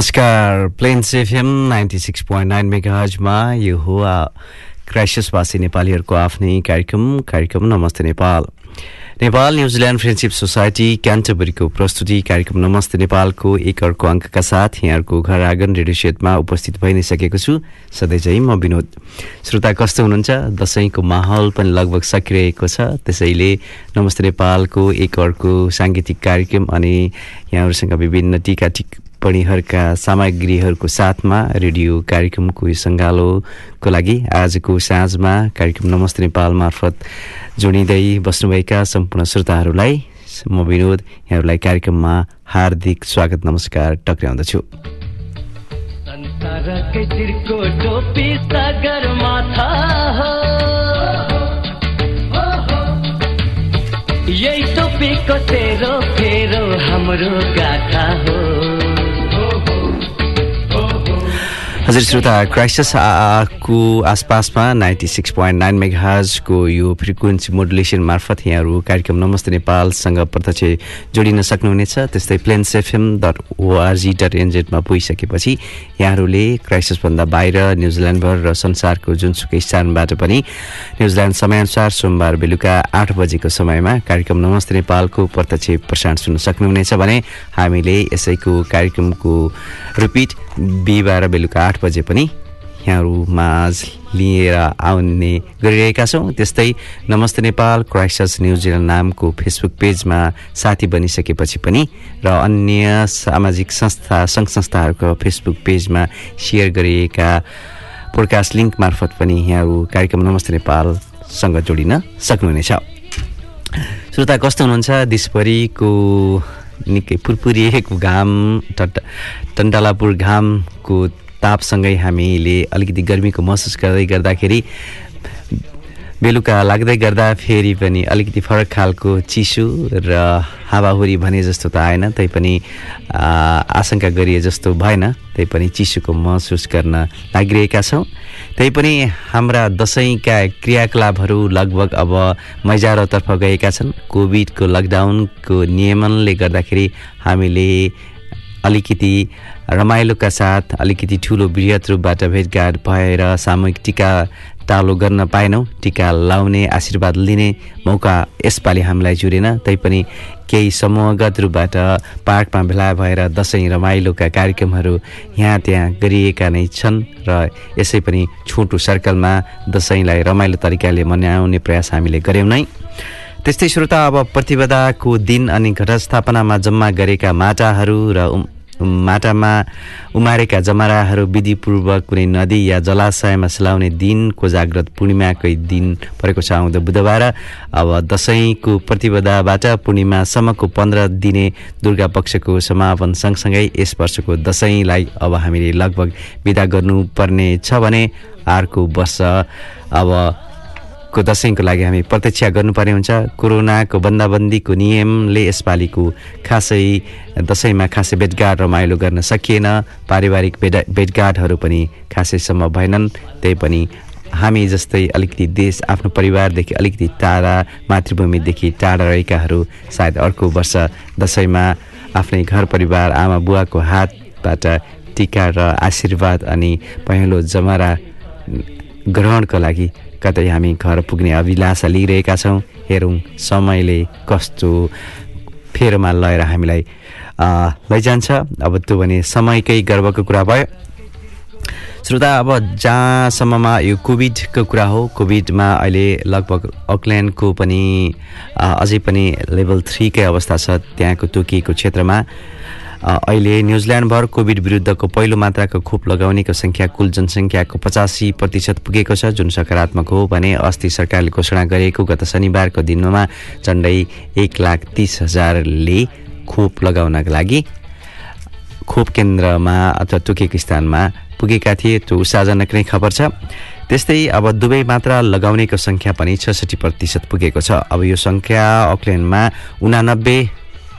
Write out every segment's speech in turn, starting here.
नमस्कार। Plains FM ninety six point nine मेगाजमा यो हो क्राइसिसवासी नेपालीहरूको आफ्नै कार्यक्रम कार्यक्रम नमस्ते Nepal. Nepal New Zealand friendship society क्यान्टबरीको प्रस्तुति कार्यक्रम नमस्ते नेपालको एक अर्को अङ्कका साथ यहाँहरूको घर आँगन रेडियो सेटमा उपस्थित भइ नै सकेको छु। सधैँ चाहिँ म विनोद। श्रोता कस्तो हुनुहुन्छ? दसैँको माहौल पनि लगभग सकिरहेको छ। त्यसैले नमस्ते नेपालको एक अर्को साङ्गीतिक कार्यक्रम अनि यहाँहरूसँग विभिन्न टिका टिक टिप्पणीहरूका सामग्रीहरूको साथमा रेडियो कार्यक्रमको सङ्गालोको लागि आजको साँझमा कार्यक्रम नमस्ते नेपाल मार्फत जोडिँदै बस्नुभएका सम्पूर्ण श्रोताहरूलाई म विनोद यहाँहरूलाई कार्यक्रममा हार्दिक स्वागत नमस्कार टक्राउँदछु यही टोपीको तेरो फेरो हाम्रो गाथा हो हजुर श्रोता क्राइसिस को आसपासमा नाइन्टी सिक्स पोइन्ट नाइन मेघाजको यो फ्रिक्वेन्सी मोडुलेसन मार्फत यहाँहरू कार्यक्रम नमस्ते नेपालसँग प्रत्यक्ष जोडिन सक्नुहुनेछ। त्यस्तै Plains FM dot ORG dot एनजेडमा पुगिसकेपछि यहाँहरूले क्राइसिसभन्दा बाहिर न्युजिल्यान्डभर र संसारको जुनसुकै स्थानबाट पनि न्युजिल्यान्ड समयअनुसार सोमबार बेलुका आठ बजेको समयमा कार्यक्रम नमस्ते नेपालको प्रत्यक्ष प्रसारण सुन्न सक्नुहुनेछ भने हामीले यसैको कार्यक्रमको रिपिट बिहिबार बेलुका आठ बजे पनि यहाँहरू माझ लिएर आउने गरिरहेका छौँ। त्यस्तै नमस्ते नेपाल क्राइसस न्युजिल्यान्ड नामको फेसबुक पेजमा साथी बनिसकेपछि पनि र अन्य सामाजिक संस्था सङ्घ संस्थाहरूको फेसबुक पेजमा सेयर गरिएका पोडकास्ट लिङ्क मार्फत पनि यहाँहरू कार्यक्रम नमस्ते नेपालसँग जोडिन सक्नुहुनेछ। श्रोता कस्तो हुनुहुन्छ? देशभरिको निकै पुरपुरिएको घाम टन्टालापुर घामको तापसँगै हामीले अलिकति गर्मीको महसुस गर्दै गर्दाखेरि बेलुका लाग्दै गर्दा फेरि पनि अलिकति फरक खालको चिसो र हावाहुरी भने जस्तो त आएन तैपनि आशंका गरिए जस्तो भएन। तैपनि चिसोको महसुस गर्न लागिरहेका छौँ। तैपनि हाम्रा दसैँका क्रियाकलापहरू लगभग अब मैजारोतर्फ गएका छन्। कोभिडको लकडाउनको नियमनले गर्दाखेरि हामीले अलिकति रमाइलोका साथ अलिकति ठुलो वृहत रूपबाट भेटघाट भएर सामूहिक टिका टालो गर्न पाएनौँ। टिका लाउने आशीर्वाद लिने मौका यसपालि हामीलाई जुरेन तैपनि केही समूहगत रूपबाट पार्कमा भेला भएर दसैँ रमाइलोका कार्यक्रमहरू यहाँ त्यहाँ गरिएका नै छन् र यसै पनि छोटो सर्कलमा दसैँलाई रमाइलो तरिकाले मनाउने प्रयास हामीले गऱ्यौँ नै। त्यस्तै श्रोता अब प्रतिबद्धको दिन अनि घटस्थापनामा जम्मा गरेका माटाहरू र माटामा उमारेका जमराहरू विधिपूर्वक कुनै नदी या जलाशयमा सेलाउने दिन कोजाग्रत पूर्णिमाकै दिन परेको छ आउँदो बुधबार। अब दसैँको प्रतिबद्धबाट पूर्णिमासम्मको पन्ध्र दिने दुर्गा पक्षको समापन सँगसँगै यस वर्षको दसैँलाई अब हामीले लगभग विदा गर्नुपर्ने छ भने अर्को वर्ष। अब को दसैँको लागि हामी प्रतीक्षा गर्नुपर्ने हुन्छ। कोरोनाको बन्दाबन्दीको नियमले यसपालिको खासै दसैँमा खासै भेटघाट रमाइलो गर्न सकिएन। पारिवारिक भेट भेटघाटहरू पनि खासैसम्म भएनन्। त्यही पनि हामी जस्तै अलिकति देश आफ्नो परिवारदेखि अलिकति टाढा मातृभूमिदेखि टाढा रहेकाहरू सायद अर्को वर्ष दसैँमा आफ्नै घर परिवार आमा बुवाको हातबाट टिका र आशीर्वाद अनि पहेँलो जमरा ग्रहणको लागि कतै हामी घर पुग्ने अभिलाषा लिइरहेका छौँ। हेरौँ समयले कस्तो फेरोमा लगेर हामीलाई लैजान्छ। अब त्यो भने समयकै गर्वको कुरा भयो। श्रोता अब जहाँसम्ममा यो कोभिडको कुरा हो कोभिडमा अहिले लगभग अकल्यान्डको पनि अझै पनि लेभल थ्रीकै अवस्था छ त्यहाँको तोकिएको क्षेत्रमा। अहिले न्युजिल्यान्डभर कोभिड विरुद्धको पहिलो मात्राको खोप लगाउनेको सङ्ख्या कुल जनसङ्ख्याको पचासी प्रतिशत पुगेको छ जुन सकारात्मक हो भने अस्ति सरकारले घोषणा गरेको गत शनिबारको दिनमा झन्डै एक लाख तिस हजारले खोप लगाउनका लागि खोप केन्द्रमा अथवा तोकिएको स्थानमा पुगेका थिए त्यो उत्साहजनक नै खबर छ। त्यस्तै अब दुवै मात्रा लगाउनेको सङ्ख्या पनि छसठी प्रतिशत पुगेको छ। अब यो सङ्ख्या अकल्यान्डमा उनानब्बे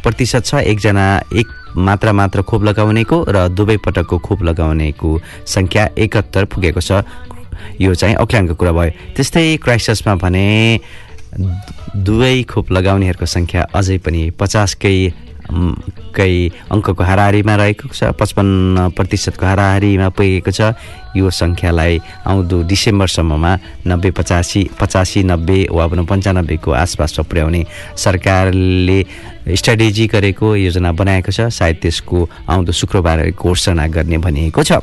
प्रतिशत छ एकजना एक मात्रा मात्र खोप लगाउनेको र दुवै पटकको खोप लगाउनेको सङ्ख्या एकहत्तर पुगेको छ। यो चाहिँ अकल्यान्डको कुरा भयो। त्यस्तै क्राइस्टसमा भने दुवै खोप लगाउनेहरूको सङ्ख्या अझै पनि पचासकै कै अङ्कको हाराहारीमा रहेको छ पचपन्न प्रतिशतको हाराहारीमा पुगेको छ। यो सङ्ख्यालाई आउँदो डिसेम्बरसम्ममा नब्बे पचासी पचासी नब्बे वा भनौँ पन्चानब्बेको आसपासमा पुर्याउने सरकारले स्ट्राटेजी गरेको योजना बनाएको छ। सायद त्यसको आउँदो शुक्रबार घोषणा गर्ने भनिएको छ।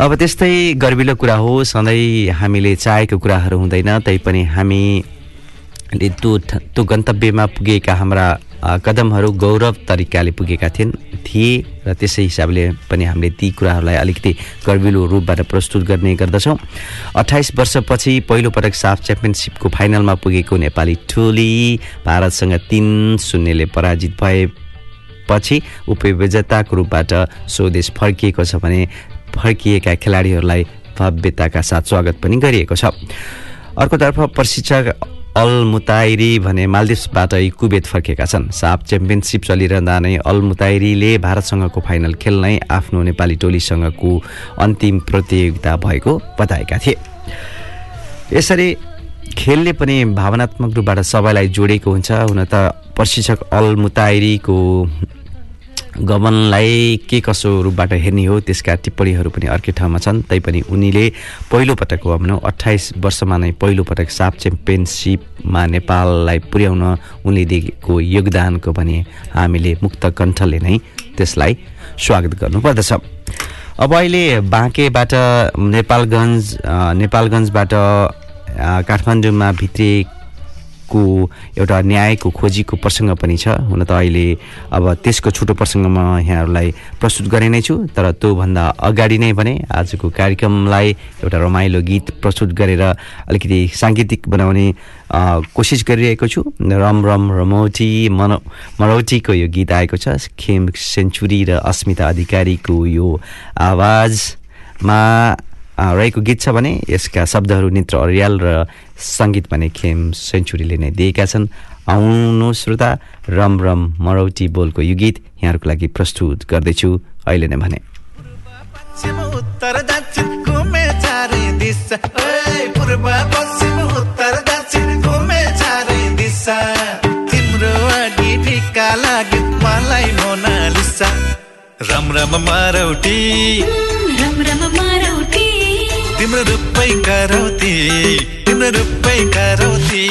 अब त्यस्तै गर्विलो कुरा हो। सधैँ हामीले चाहेको कुराहरू हुँदैन। तैपनि हामीले त्यो त्यो गन्तव्यमा पुगेका हाम्रा कदमहरू गौरव तरिकाले पुगेका थिएन थिए र त्यसै हिसाबले पनि हामीले ती कुराहरूलाई अलिकति गर्विलो रूपबाट प्रस्तुत गर्ने गर्दछौँ। अठाइस वर्षपछि पहिलोपटक साफ च्याम्पियनसिपको फाइनलमा पुगेको नेपाली टोली भारतसँग तिन शून्यले पराजित भए पछि उपविजेताको रूपबाट स्वदेश फर्किएको छ भने फर्किएका खेलाडीहरूलाई भव्यताका साथ स्वागत पनि गरिएको छ। अर्कोतर्फ प्रशिक्षक अल मुताइरी भने मालदिप्सबाट कुवेत फर्केका छन्। साफ च्याम्पियनसिप चलिरहँदा नै अल मुताइरीले भारतसँगको फाइनल खेल्नै आफ्नो नेपाली टोलीसँगको अन्तिम प्रतियोगिता भएको बताएका थिए। यसरी खेलले पनि भावनात्मक रूपबाट सबैलाई जोडेको हुन्छ। हुन त प्रशिक्षक अल मुताइरीको गमनलाई के कसो रूपबाट हेर्ने हो त्यसका टिप्पणीहरू पनि अर्कै ठाउँमा छन्। तैपनि उनीले पहिलोपटक हो भनौँ अठाइस वर्षमा नै पहिलोपटक साफ च्याम्पियनसिपमा नेपाललाई पुर्याउन उनले दिएको योगदानको भने हामीले मुक्त कण्ठले नै त्यसलाई स्वागत गर्नुपर्दछ। अब अहिले बाँकेबाट नेपालगञ्ज नेपालगञ्जबाट काठमाडौँमा भित्रिएको एउटा न्यायको खोजीको प्रसङ्ग पनि छ। हुन त अहिले अब त्यसको छोटो प्रसङ्ग म यहाँहरूलाई प्रस्तुत गरे नै छु तर त्योभन्दा अगाडि नै भने आजको कार्यक्रमलाई एउटा रमाइलो गीत प्रस्तुत गरेर अलिकति साङ्गीतिक बनाउने कोसिस गरिरहेको छु। रम रम रमौटी मन मरौटीको यो गीत आएको छ। खेम सेन्चुरी र अस्मिता अधिकारीको यो आवाजमा रहेको गीत छ भने यसका शब्दहरू नेत्र अर्याल र सङ्गीत भने खेम सेन्चुरीले नै दिएका छन्। आउनु श्रोता रम रम मरौटी बोलको यो गीत यहाँहरूको लागि प्रस्तुत गर्दैछु। अहिले नै भने। पश्चिम उत्तर दक्षिण घुमे चारै दिशा पूर्व पश्चिम उत्तर दक्षिण घुमे चारै दिशा। तिम्रो अघि ठिक्का लाग्यो मलाई मोनालिसा। रम रम मारौटी। रम रम मारौटी। तिम्रो रूपै करौती तिम्रो रूपै करौती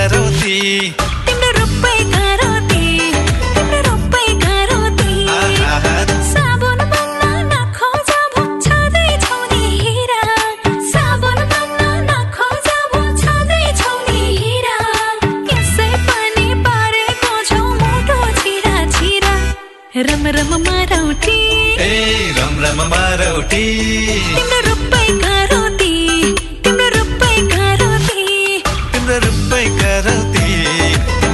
करौती। तिम्रो रूपै करौती तिम्रो रूपै करौती। आहा। साबुन बन्न नखोज भो छँदै छौ नि हिरा। साबुन बन्न नखोज भो छँदै छौ नि हिरा। यसै पनि पारेको छौ मोटो छिरा छिरा रम रम मारौटी ए रम रम मारौटी तिम्रो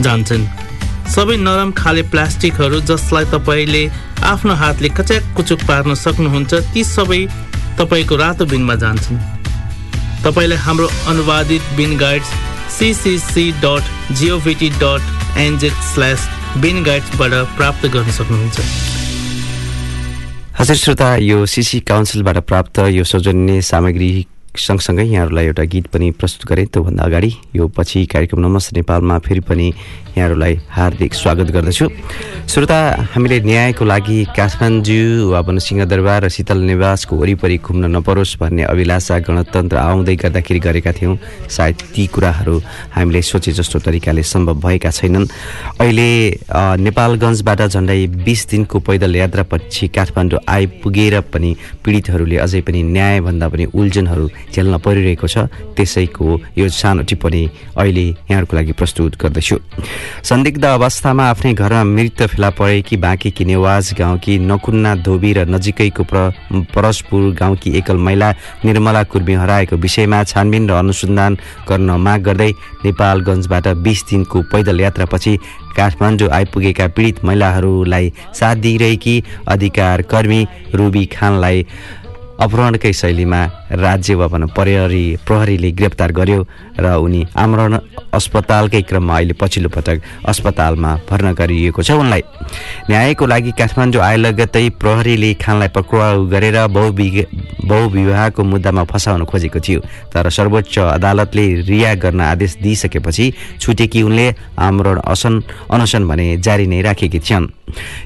जान्छन्। सबै नरम खाले प्लास्टिकहरू जसलाई तपाईँले आफ्नो हातले कच्याक कुचुक पार्न सक्नुहुन्छ ती सबै तपाईँको रातो बिनमा जान्छन्। तपाईँलाई हाम्रो अनुवादित bin guides CCC dot GOVT dot NZ slash bin गाइड्सबाट प्राप्त गर्न सक्नुहुन्छ। हजुर श्रोता यो सिसी काउन्सिलबाट प्राप्त यो सौजन्य सामग्री सँगसँगै यहाँहरूलाई एउटा गीत पनि प्रस्तुत गरेँ। त्योभन्दा अगाडि यो पछि कार्यक्रम नमस्ते नेपालमा फेरि पनि यहाँहरूलाई हार्दिक स्वागत गर्दछु। श्रोता हामीले न्यायको लागि काठमाडौँ वा भनौँ सिंहदरबार र शीतल निवासको वरिपरि घुम्न नपरोस् भन्ने अभिलाषा गणतन्त्र आउँदै गर्दाखेरि गरेका थियौँ। सायद ती कुराहरू हामीले सोचे जस्तो तरिकाले सम्भव भएका छैनन्। अहिले नेपालगञ्जबाट झन्डै बिस दिनको पैदल यात्रापछि काठमाडौँ आइपुगेर पनि पीडितहरूले अझै पनि न्यायभन्दा पनि उल्झनहरू झेल्न परिरहेको छ। त्यसैको यो सानो टिप्पणी अहिले यहाँहरूको लागि प्रस्तुत गर्दैछु। संदिग्ध अवस्थामा आफ्नै घरमा मृत फेला परेकी बाँकी किनेवाज गाउँकी नकुन्ना धोबी र नजिकैको प्र परसपुर गाउँकी एकल महिला निर्मला कुर्मी हराएको विषयमा छानबिन र अनुसन्धान गर्न माग गर्दै नेपालगञ्जबाट बिस दिनको पैदल यात्रापछि काठमाडौँ आइपुगेका पीडित महिलाहरूलाई साथ दिइरहेकी अधिकार कर्मी रुबी खानलाई अपहरणकै शैलीमा राज्य वा भनौँ प्रहरी प्रहरीले गिरफ्तार गर्यो र उनी आमरण अस्पतालकै क्रममा अहिले पछिल्लो पटक अस्पतालमा भर्ना गरिएको छ उनलाई। न्यायको लागि काठमाडौँ आए लगत्तै प्रहरीले खानलाई पक्राउ गरेर बहुविग बहुविवाहको मुद्दामा फसाउन खोजेको थियो। तर सर्वोच्च अदालतले रिहा गर्न आदेश दिइसकेपछि छुटेकी उनले आमरण असन अनसन भने जारी नै राखेकी थियन्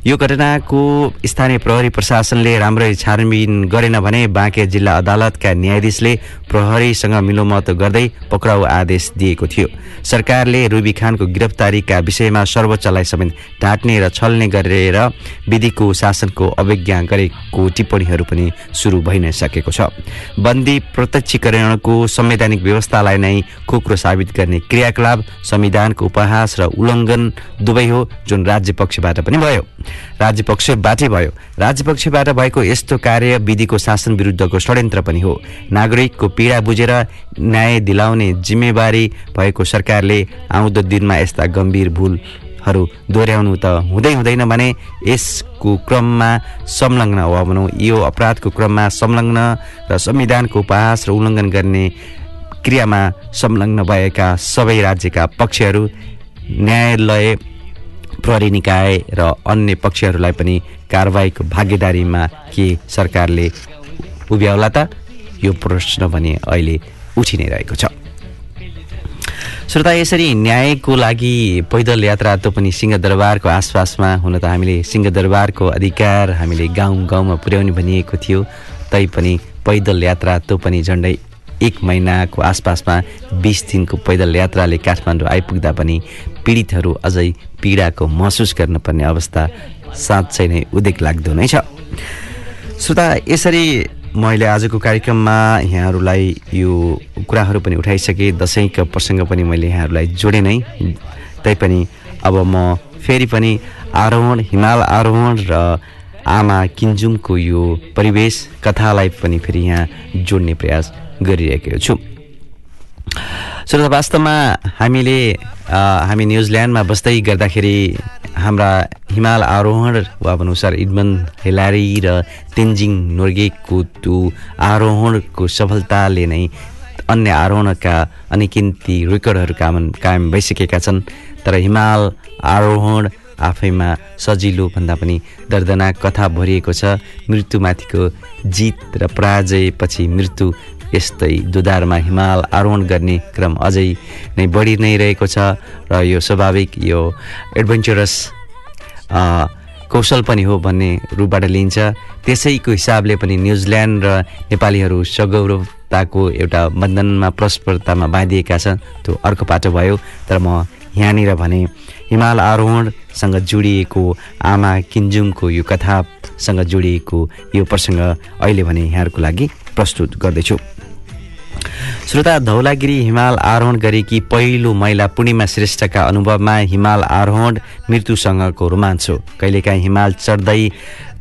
यो घटनाको स्थानीय प्रहरी प्रशासनले राम्ररी छानबिन गरेन भने बाँके जिल्ला अदालतका न्यायाधीशले प्रहरीसँग मिलोमत गर्दै पक्राउ आदेश दिएको थियो। सरकारले रुबी खानको गिरफ्तारीका विषयमा सर्वोच्चलाई समेत ढाँट्ने र छल्ने गरेर विधिको शासनको अवज्ञा गरेको टिप्पणीहरू पनि सुरु भइ नै सकेको छ। बन्दी प्रत्यक्षीकरणको संवैधानिक व्यवस्थालाई नै खोक्रो साबित गर्ने क्रियाकलाप संविधानको उपहास र उल्लङ्घन दुवै हो जुन राज्य पक्षबाट पनि भयो। राज्य पक्षबाटै भयो। राज्य पक्षबाट भएको यस्तो कार्य विधिको शासन विरुद्धको षड्यन्त्र पनि हो। नागरिकको पीडा बुझेर न्याय दिलाउने जिम्मेवारी भएको सरकारले आउँदो दिनमा यस्ता गम्भीर भूलहरू दोहोऱ्याउनु त हुँदै हुँदैन भने यसको क्रममा संलग्न वा भनौँ यो अपराधको क्रममा संलग्न र संविधानको उपहास र उल्लङ्घन गर्ने क्रियामा संलग्न भएका सबै राज्यका पक्षहरू न्यायालय प्रहरी निकाय र अन्य पक्षहरूलाई पनि कारवाहीको भागीदारीमा के सरकारले उभ्याउला त। यो प्रश्न भने अहिले उठि नै रहेको छ। श्रोता यसरी न्यायको लागि पैदल यात्रा त पनि सिंहदरबारको आसपासमा हुन त हामीले सिंहदरबारको अधिकार हामीले गाउँ गाउँमा पुर्याउने भनिएको थियो। तैपनि पैदल यात्रा त पनि झन्डै एक महिनाको आसपासमा बिस दिनको पैदल यात्राले काठमाडौँ आइपुग्दा पनि पीडितहरू अझै पीडाको महसुस गर्नुपर्ने अवस्था साँच्चै नै उदेक लाग्दो नै छ। श्रोता यसरी मैले आजको कार्यक्रममा यहाँहरूलाई यो कुराहरू पनि उठाइसकेँ। दसैँको प्रसङ्ग पनि मैले यहाँहरूलाई जोडेँ नै। तैपनि अब म फेरि पनि आरोहण हिमाल आरोहण र आमा किन्जुमको यो परिवेश कथालाई पनि फेरि यहाँ जोड्ने प्रयास गरिरहेको छु। श्रोता वास्तवमा हामीले हामी न्युजिल्यान्डमा बस्दै गर्दाखेरि हाम्रा हिमाल आरोहण वा भनौँ सर इडमन हेलारी र तेन्जिङ नोर्गेको त्यो आरोहणको सफलताले नै अन्य आरोहणका अनेकिन्ती रेकर्डहरू काम कायम भइसकेका छन्। तर हिमाल आरोहण आफैमा सजिलो भन्दा पनि दर्दनाक कथा भरिएको छ। मृत्युमाथिको जित र पराजयपछि मृत्यु यस्तै दुधारमा हिमाल आरोहण गर्ने क्रम अझै नै बढी नै रहेको छ र यो स्वाभाविक यो एडभेन्चरस कौशल पनि हो भन्ने रूपबाट लिइन्छ। त्यसैको हिसाबले पनि न्युजिल्यान्ड र नेपालीहरू सगौरवताको एउटा बन्धनमा परस्परतामा बाँधिएका छन्। त्यो अर्को पाटो भयो तर म यहाँनिर भने हिमाल आरोहणसँग जोडिएको आमा किन्जुङको यो कथासँग जोडिएको यो प्रसङ्ग अहिले भने यहाँहरूको लागि प्रस्तुत गर्दैछु। श्रोता धौलागिरी हिमाल आरोहण गरेकी पहिलो महिला पूर्णिमा श्रेष्ठका अनुभवमा हिमाल आरोहण मृत्युसँगको रोमाञ्च हो। कहिलेकाहीँ हिमाल चढ्दै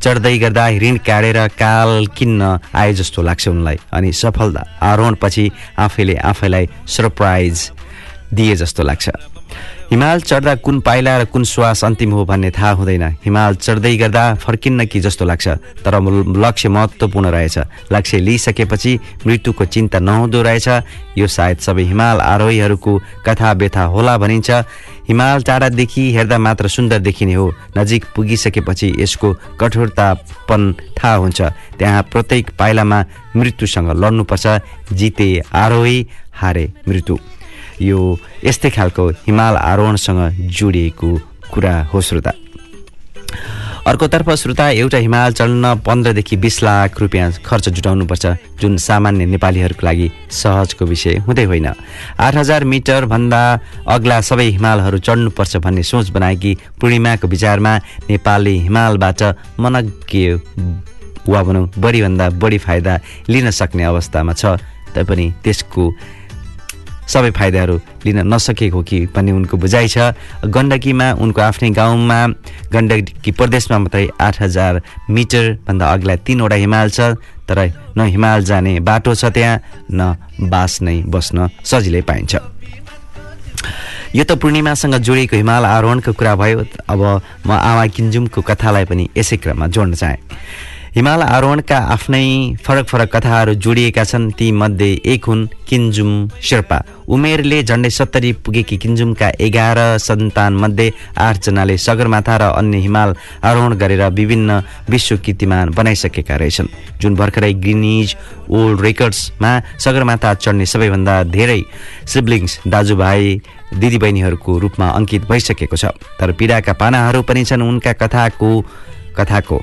चढ्दै गर्दा ऋण काटेर काल किन्न आए जस्तो लाग्छ उनलाई। अनि सफलता आरोहणपछि आफैले आफैलाई सरप्राइज दिए जस्तो लाग्छ। हिमाल चढ्दा कुन पाइला र कुन श्वास अन्तिम हो भन्ने थाहा हुँदैन। हिमाल चढ्दै गर्दा फर्किन्न कि जस्तो लाग्छ तर लक्ष्य महत्त्वपूर्ण रहेछ। लक्ष्य लिइसकेपछि मृत्युको चिन्ता नहुँदो रहेछ। यो सायद सबै हिमाल आरोहीहरूको कथा व्यथा होला भनिन्छ। हिमाल टाढादेखि हेर्दा मात्र सुन्दर देखिने हो। नजिक पुगिसकेपछि यसको कठोरतापन थाहा हुन्छ। त्यहाँ प्रत्येक पाइलामा मृत्युसँग लड्नुपर्छ। जिते आरोही हारे मृत्यु। यो यस्तै खालको हिमाल आरोहणसँग जोडिएको कुरा हो श्रोता। अर्कोतर्फ श्रोता एउटा हिमाल चढ्न पन्ध्रदेखि बिस लाख रुपियाँ खर्च जुटाउनुपर्छ जुन सामान्य नेपालीहरूको लागि सहजको विषय हुँदै होइन। आठ हजार मिटरभन्दा अग्ला सबै हिमालहरू चढ्नुपर्छ भन्ने सोच बनाएकी पूर्णिमाको विचारमा नेपालले हिमालबाट मनज्ञ वा भनौँ बढीभन्दा बढी फाइदा लिन सक्ने अवस्थामा छ। तैपनि त्यसको सबै फाइदाहरू लिन नसकेको कि भन्ने उनको बुझाइ छ। गण्डकीमा उनको आफ्नै गाउँमा गण्डकी प्रदेशमा मात्रै आठ हजार मिटरभन्दा अग्ला तिनवटा हिमाल छ तर न हिमाल जाने बाटो छ त्यहाँ न बास नै बस्न सजिलै पाइन्छ। यो त पूर्णिमासँग जोडिएको हिमाल आरोहणको कुरा भयो। अब म आमा किन्जुमको कथालाई पनि यसै क्रममा जोड्न चाहेँ। हिमाल आरोहणका आफ्नै फरक फरक कथाहरू जोडिएका छन् ती मध्ये एक हुन् किन्जुम शेर्पा। उमेरले झन्डै सत्तरी पुगेकी किन्जुमका एघार सन्तान मध्ये आठजनाले सगरमाथा र अन्य हिमाल आरोहण गरेर विभिन्न विश्व कीर्तिमान बनाइसकेका रहेछन्। जुन भर्खरै ग्रिनिज ओल्ड रेकर्ड्समा सगरमाथा चढ्ने सबैभन्दा धेरै सिब्लिङ्स दाजुभाइ दिदीबहिनीहरूको रूपमा अङ्कित भइसकेको छ। तर पीडाका पानाहरू पनि छन् उनका कथाको कथाको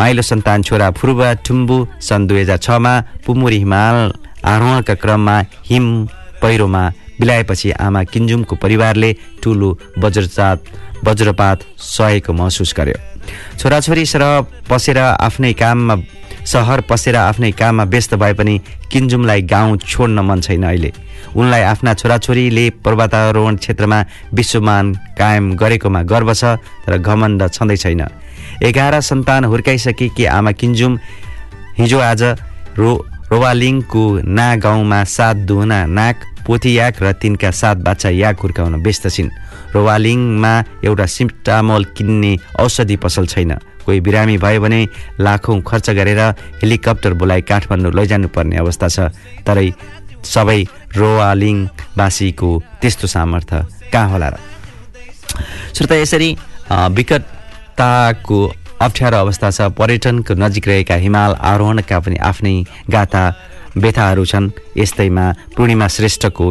माइलो सन्तान छोरा फुर्बा ठुम्बु सन् दुई हजार छमा पुमुरी हिमाल आरोहणका क्रममा हिम पहिरोमा बिलाएपछि आमा किन्जुमको परिवारले ठुलो वज्रचात वज्रपात सहेको महसुस गर्यो। छोराछोरी सर पसेर आफ्नै काममा सहर पसेर आफ्नै काममा व्यस्त भए पनि किन्जुमलाई गाउँ छोड्न मन छैन अहिले। उनलाई आफ्ना छोराछोरीले पर्वतारोहण क्षेत्रमा विश्वमान कायम गरेकोमा गर्व छ तर घमण्ड छँदै छैन। एघार सन्तान हुर्काइसकेकी आमा किन्जुम हिजो आज रो रोवालिङको ना गाउँमा सात दुहुना नाक पोथी याक र तिनका सात बाछा याक हुर्काउन व्यस्त छिन्। रोवालिङमा एउटा सिम्टामोल किन्ने औषधि पसल छैन। कोही बिरामी भयो भने लाखौँ खर्च गरेर हेलिकप्टर बोलाइ काठमाडौँ लैजानु पर्ने अवस्था छ। तरै सबै रोवालिङवासीको त्यस्तो सामर्थ्य कहाँ होला र? श्रोता यसरी अ, विकटताको अप्ठ्यारो अवस्था छ। पर्यटनको नजिक रहेका हिमाल आरोहणका पनि आफ्नै गाथा व्यथाहरू छन्। यस्तैमा पूर्णिमा श्रेष्ठको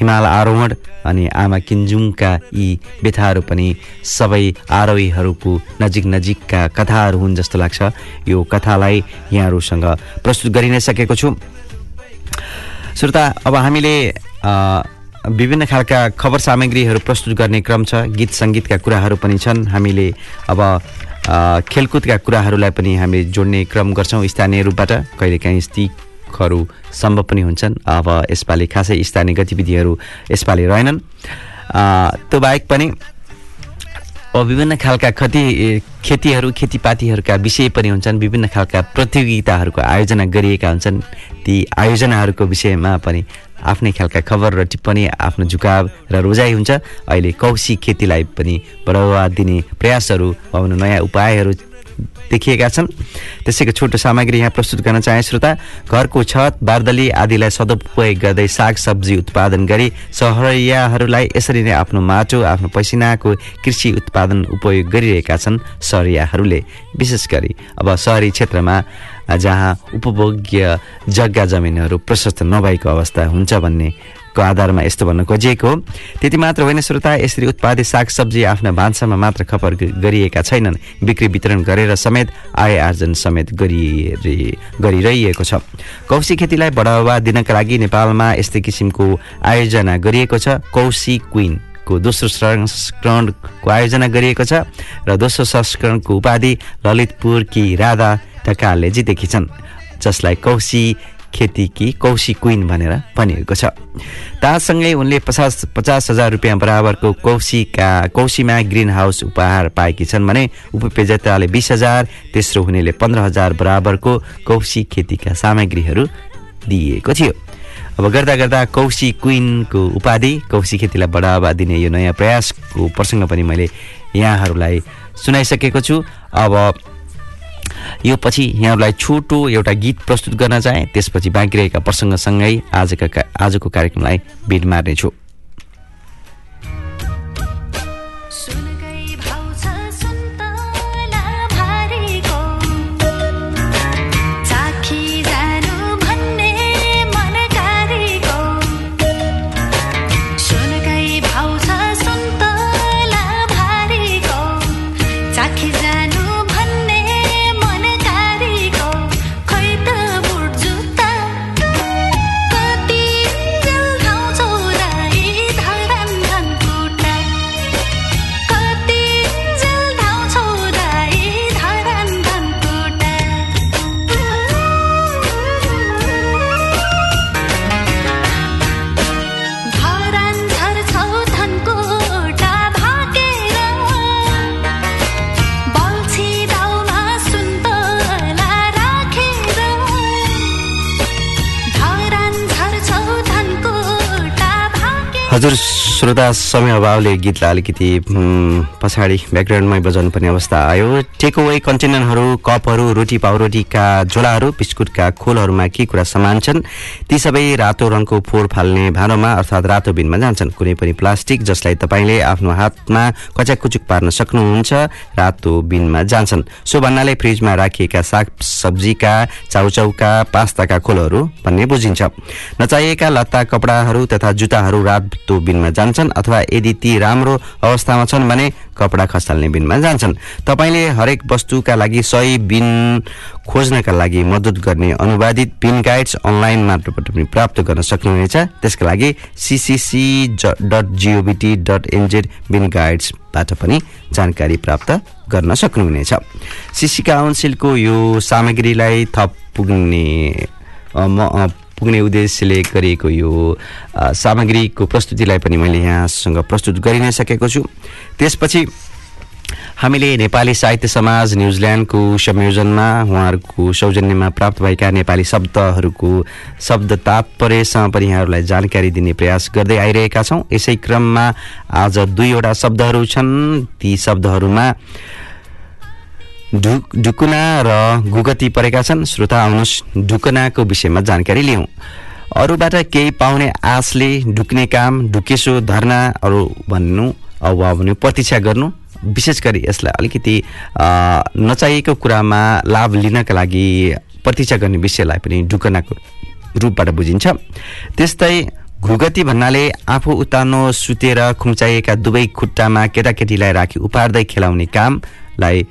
हिमाल आरोहण अनि आमा किन्जुङका यी व्यथाहरू पनि सबै आरोहीहरूको नजिक नजिकका कथाहरू हुन् जस्तो लाग्छ। यो कथालाई यहाँहरूसँग प्रस्तुत गरि नै सकेको छु। श्रोता अब हामीले विभिन्न खालका खबर सामग्रीहरू प्रस्तुत गर्ने क्रम छ। गीत सङ्गीतका कुराहरू पनि छन्। हामीले अब खेलकुदका कुराहरूलाई पनि हामीले जोड्ने क्रम गर्छौँ स्थानीय रूपबाट। कहिलेकाहीँ स्टिकहरू सम्भव पनि हुन्छन्। अब यसपालि खासै स्थानीय गतिविधिहरू यसपालि रहेनन्। त्यो बाहेक पनि विभिन्न खालका खती खेतीहरू खेतीपातीहरूका विषय पनि हुन्छन् विभिन्न खालका प्रतियोगिताहरूको आयोजना गरिएका हुन्छन्। ती आयोजनाहरूको विषयमा पनि आफ्नै खालका खबर र टिप्पणी आफ्नो झुकाव र रोजाइ हुन्छ। अहिले कौशी खेतीलाई पनि बढावा दिने प्रयासहरू वा नयाँ उपायहरू देखिएका छन्। त्यसैको छोटो सामग्री यहाँ प्रस्तुत गर्न चाहे श्रोता घरको छत बार्दली आदिलाई सदुपयोग गर्दै साग सब्जी उत्पादन गरी सहरियाहरूलाई यसरी नै आफ्नो माटो आफ्नो पसिनाको कृषि उत्पादन उपयोग गरिरहेका छन् सहरियाहरूले। विशेष गरी अब सहरी क्षेत्रमा जहाँ उपभोग्य जग्गा जमिनहरू प्रशस्त नभएको अवस्था हुन्छ भन्ने को आधारमा यस्तो भन्न खोजिएको हो। त्यति मात्र होइन श्रोता यसरी उत्पादित सागसब्जी आफ्ना भान्सामा मात्र खपर गरिएका छैनन्। बिक्री वितरण गरेर समेत आय आर्जन समेत गरिरहेको छ। कौशी खेतीलाई बढावा दिनका लागि नेपालमा यस्तै किसिमको आयोजना गरिएको छ। कौशी क्विन को दोस्रो संस्करणको आयोजना गरिएको छ र दोस्रो संस्करणको उपाधि ललितपुरकी राधा ढकालले जितेकी छन्। जसलाई कौशी खेतीकी कौशी क्विन भनेर भनिएको छ। तासँगै उनले पचास पचास हजार रुपियाँ बराबरको कौशीका कौशीमा ग्रिन हाउस उपहार पाएकी छन् भने उपविजेताले बिस हजार तेस्रो हुनेले पन्ध्र हजार बराबरको कौशी खेतीका सामग्रीहरू दिइएको थियो। अब गर्दा गर्दा कौशी क्विनको उपाधि कौशी खेतीलाई बढावा दिने यो नयाँ प्रयासको प्रसङ्ग पनि मैले यहाँहरूलाई सुनाइसकेको छु। अब यो पछि यहाँहरूलाई छोटो एउटा गीत प्रस्तुत गर्न चाहे त्यसपछि बाँकी रहेका प्रसङ्गसँगै आजका आजको कार्यक्रमलाई बिड मार्नेछु। हजुर श्रोता समय अभावले गीतलाई अलिकति पछाडि ब्याकग्राउन्डमै बजाउनु पर्ने अवस्था आयो। टेकअवे कन्टेनरहरू कपहरू रोटी पाउरोटीका झोलाहरू बिस्कुटका खोलहरूमा के कुरा समान छन् ती सबै रातो रङको फोहोर फाल्ने भाँडोमा अर्थात् रातो बिनमा जान्छन्। कुनै पनि प्लास्टिक जसलाई तपाईँले आफ्नो हातमा कच्याकुचुक पार्न सक्नुहुन्छ रातो बिनमा जान्छन्। सो भन्नाले फ्रिजमा राखिएका साग सब्जीका चाउचाउका पास्ताका खोलहरू भन्ने बुझिन्छ। नचाहिएका लत्ता कपडाहरू तथा जुत्ताहरू रातो बिनमा जान्छन् अथवा यदि ती राम्रो अवस्थामा छन् भने कपडा खसाल्ने बिनमा जान्छन्। तपाईँले हरेक वस्तुका लागि सही बिन खोज्नका लागि मद्दत गर्ने अनुवादित बिन गाइड्स अनलाइन मार्फत पनि प्राप्त गर्न सक्नुहुनेछ। त्यसका लागि CCC dot GOVT dot NZ bin गाइड्सबाट पनि जानकारी प्राप्त गर्न सक्नुहुनेछ। सिसी काउन्सिलको यो सामग्रीलाई थप पुग्ने पुग्ने उद्देश्यले गरिएको यो सामग्रीको प्रस्तुतिलाई पनि मैले यहाँसँग प्रस्तुत गरि नै सकेको छु। त्यसपछि हामीले नेपाली साहित्य समाज न्युजिल्यान्डको संयोजनमा उहाँहरूको सौजन्यमा प्राप्त भएका नेपाली शब्दहरूको शब्द तात्पर्यसँग पनि यहाँहरूलाई जानकारी दिने प्रयास गर्दै आइरहेका छौँ। यसै क्रममा आज दुईवटा शब्दहरू छन्। ती शब्दहरूमा ढु ढुकुना र गुगती परेका छन्। श्रोता आउनुहोस् ढुकुनाको विषयमा जानकारी लिउँ। अरूबाट केही पाउने आशले ढुक्ने काम ढुकेसो धर्ना अरू भन्नु अब भने प्रतीक्षा गर्नु विशेष गरी यसलाई अलिकति नचाहिएको कुरामा लाभ लिनका लागि प्रतीक्षा गर्ने विषयलाई पनि ढुकनाको रूपबाट बुझिन्छ। त्यस्तै घुगती भन्नाले आफू उतानो सुतेर खुम्चाइएका दुवै खुट्टामा केटाकेटीलाई राखी उपार्दै खेलाउने कामलाई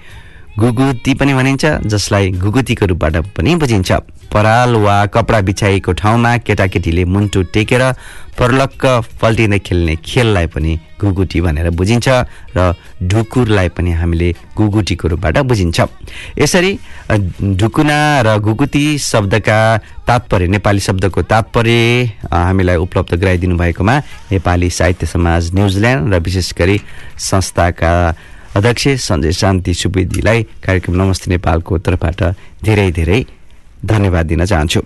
गुगुती पनि भनिन्छ जसलाई गुगुतीको रूपबाट पनि बुझिन्छ। पराल वा कपडा बिछाइएको ठाउँमा केटाकेटीले मुन्टु टेकेर परलक्क पल्टिँदै खेल्ने खेललाई पनि गुगुटी भनेर बुझिन्छ र ढुकुरलाई पनि हामीले गुगुटीको रूपबाट बुझिन्छ। यसरी ढुकुना र गुगुती शब्दका तात्पर्य नेपाली शब्दको तात्पर्य हामीलाई उपलब्ध गराइदिनु भएकोमा नेपाली साहित्य समाज न्युजिल्यान्ड र विशेष गरी संस्थाका अध्यक्ष सञ्जय शान्ति सुवेदीलाई कार्यक्रम नमस्ते नेपालको तर्फबाट धेरै धेरै धन्यवाद दिन चाहन्छु।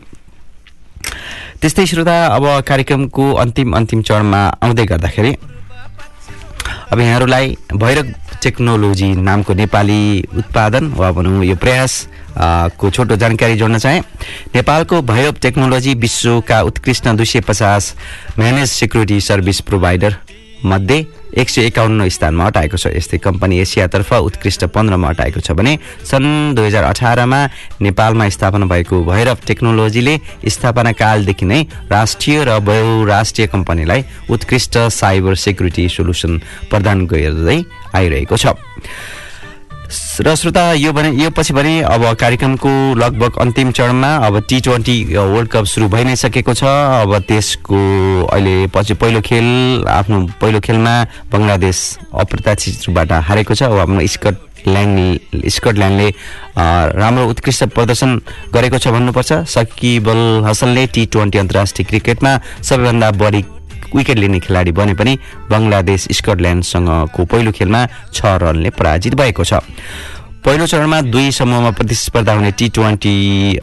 त्यस्तै श्रोता अब कार्यक्रमको अन्तिम अन्तिम चरणमा आउँदै गर्दाखेरि अब यहाँहरूलाई भैरव टेक्नोलोजी नामको नेपाली उत्पादन वा भनौँ यो प्रयास को छोटो जानकारी जोड्न चाहे। नेपालको भैरव टेक्नोलोजी विश्वका उत्कृष्ट दुई सय पचास म्यानेज सेक्युरिटी सर्भिस प्रोभाइडर मध्ये एक सय एकाउन्न स्थानमा हटाएको छ। यस्तै कम्पनी एसियातर्फ उत्कृष्ट पन्ध्रमा हटाएको छ भने सन् दुई हजार अठारमा नेपालमा स्थापना भएको भैरव टेक्नोलोजीले स्थापना कालदेखि नै राष्ट्रिय र बहुराष्ट्रिय कम्पनीलाई उत्कृष्ट साइबर सेक्युरिटी सोल्युसन प्रदान गर्दै आइरहेको छ। र श्रोता यो भने यो पछि भने अब कार्यक्रमको लगभग अन्तिम चरणमा अब टी ट्वेन्टी वर्ल्ड कप सुरु भइ नै सकेको छ। अब देशको अहिले पछि पहिलो खेल आफ्नो पहिलो खेलमा बङ्गलादेश अप्रत्याशित रूपबाट हारेको छ। अब आफ्नो स्कटल्यान्ड स्कटल्यान्डले राम्रो उत्कृष्ट प्रदर्शन गरेको छ भन्नुपर्छ। सकिब अल हसनले टी ट्वेन्टी अन्तर्राष्ट्रिय क्रिकेटमा सबैभन्दा बढी विकेट लिने खेलाडी बने पनि बङ्गलादेश स्कटल्यान्डसँगको पहिलो खेलमा छ रनले पराजित भएको छ। पहिलो चरणमा दुई समूहमा प्रतिस्पर्धा हुने टी ट्वेन्टी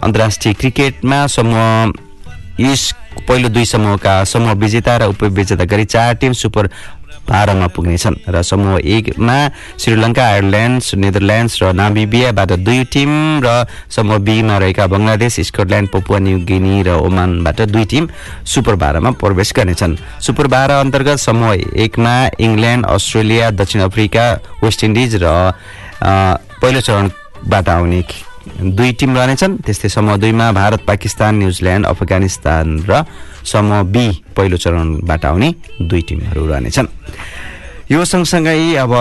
अन्तर्राष्ट्रिय क्रिकेटमा समूह यस पहिलो दुई समूहका समूह विजेता र उपविजेता गरी चार टिम सुपर बाह्रमा पुग्नेछन् र समूह एकमा श्रीलङ्का आयरल्यान्ड नेदरल्यान्ड्स र नामिबियाबाट दुई टिम र समूह बीमा रहेका Bangladesh Scotland Papua New Guinea र ओमानबाट दुई टिम सुपर बाह्रमा प्रवेश गर्नेछन् सुपर बाह्र अन्तर्गत समूह एकमा इङ्ल्यान्ड अस्ट्रेलिया दक्षिण अफ्रिका वेस्ट इन्डिज र पहिलो चरणबाट आउने दुई टिम रहनेछन्। त्यस्तै समूह दुईमा भारत पाकिस्तान न्युजिल्यान्ड अफगानिस्तान र समूह बी पहिलो चरणबाट आउने दुई टिमहरू रहनेछन्। यो सँगसँगै अब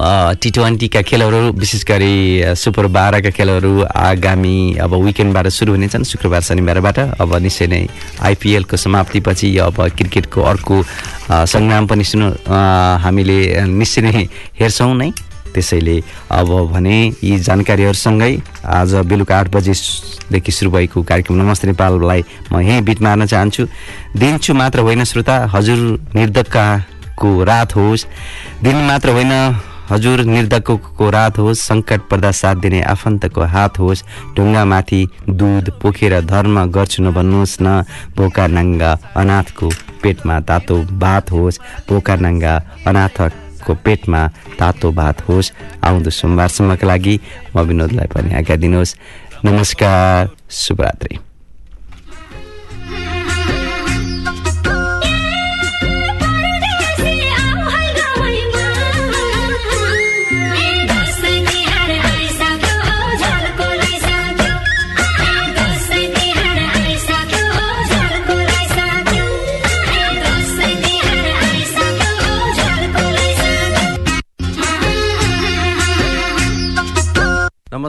टी ट्वेन्टीका खेलहरू विशेष गरी सुपर बाह्रका खेलहरू आगामी अब विकेन्डबाट सुरु हुनेछन्। शुक्रबार शनिबारबाट अब निश्चय नै आइपिएलको समाप्तिपछि अब क्रिकेटको अर्को सङ्ग्राम पनि सुन्नु अ, हामीले निश्चय नै हेर्छौँ नै। त्यसैले अब भने यी जानकारीहरूसँगै आज बेलुका आठ बजेदेखि सुरु भएको कार्यक्रम नमस्ते नेपाललाई। म यहीँ बिट मार्न चाहन्छु। दिन्छु मात्र होइन श्रोता हजुर निर्धक्काको रात होस्। दिन मात्र होइन हजुर निर्धक्कको रात होस्। सङ्कट पर्दा साथ दिने आफन्तको हात होस्। ढुङ्गामाथि दुध पोखेर धर्म गर्छु नभन्नुहोस् न भोका नाङ्गा अनाथको पेटमा तातो भात होस्। भोका नाङ्गा अनाथको पेटमा तातो भात होस् आउँदो सोमबारसम्मका लागि म विनोदलाई पनि आज्ञा दिनुहोस्। नमस्कार शुभरात्री।